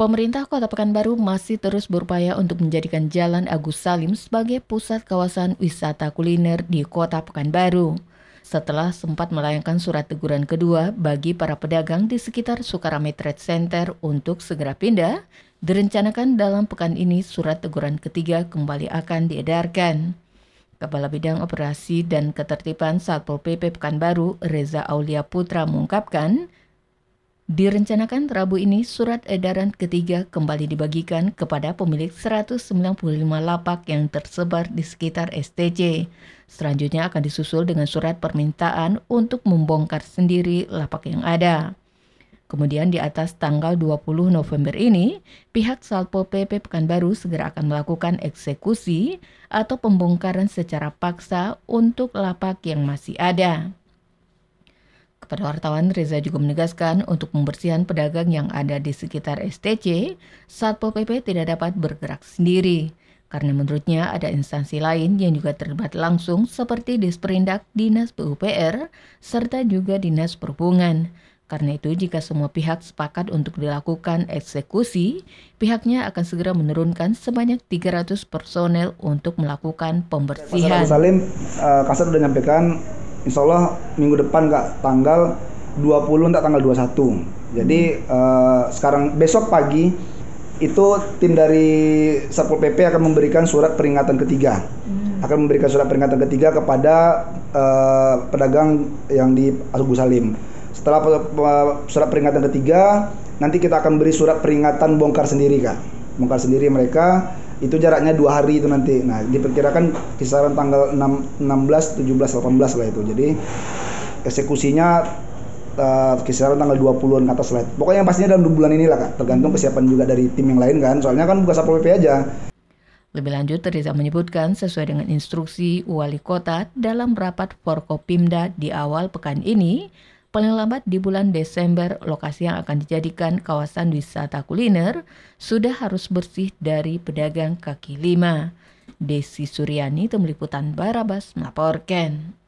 Pemerintah Kota Pekanbaru masih terus berupaya untuk menjadikan Jalan Agus Salim sebagai pusat kawasan wisata kuliner di Kota Pekanbaru. Setelah sempat melayangkan surat teguran kedua bagi para pedagang di sekitar Sukarame Trade Center untuk segera pindah, direncanakan dalam pekan ini surat teguran ketiga kembali akan diedarkan. Kepala Bidang Operasi dan Ketertiban Satpol PP Pekanbaru, Reza Aulia Putra mengungkapkan, Direncanakan Rabu ini surat edaran ketiga kembali dibagikan kepada pemilik 195 lapak yang tersebar di sekitar STC. Selanjutnya akan disusul dengan surat permintaan untuk membongkar sendiri lapak yang ada. Kemudian di atas tanggal 20 November ini, pihak Satpol PP Pekanbaru segera akan melakukan eksekusi atau pembongkaran secara paksa untuk lapak yang masih ada. Kepada wartawan, Reza juga menegaskan untuk pembersihan pedagang yang ada di sekitar STC, Satpol PP tidak dapat bergerak sendiri. Karena menurutnya ada instansi lain yang juga terlibat langsung seperti Disperindak, Dinas PUPR, serta juga Dinas Perhubungan. Karena itu, jika semua pihak sepakat untuk dilakukan eksekusi, pihaknya akan segera menurunkan sebanyak 300 personel untuk melakukan pembersihan. Salim, uh, Kasar sudah menyampaikan insya Allah minggu depan kak tanggal 20 entah tanggal 21 jadi hmm. uh, sekarang besok pagi itu tim dari Satpol PP akan memberikan surat peringatan ketiga. Hmm. akan memberikan surat peringatan ketiga kepada uh, pedagang yang di Agus Salim. Setelah surat peringatan ketiga nanti kita akan beri surat peringatan bongkar sendiri kak. Bongkar sendiri mereka itu jaraknya dua hari itu nanti. Nah, diperkirakan kisaran tanggal 6, 16, 17, 18 lah itu. Jadi eksekusinya uh, kisaran tanggal 20-an ke atas lah. Pokoknya yang pastinya dalam bulan inilah Kak. Tergantung kesiapan juga dari tim yang lain kan. Soalnya kan bukan Satpol PP aja. Lebih lanjut, Reza menyebutkan sesuai dengan instruksi wali kota dalam rapat Forkopimda di awal pekan ini, Paling lambat di bulan Desember, lokasi yang akan dijadikan kawasan wisata kuliner sudah harus bersih dari pedagang kaki lima. Desi Suryani, Tim Liputan Barabas, melaporkan.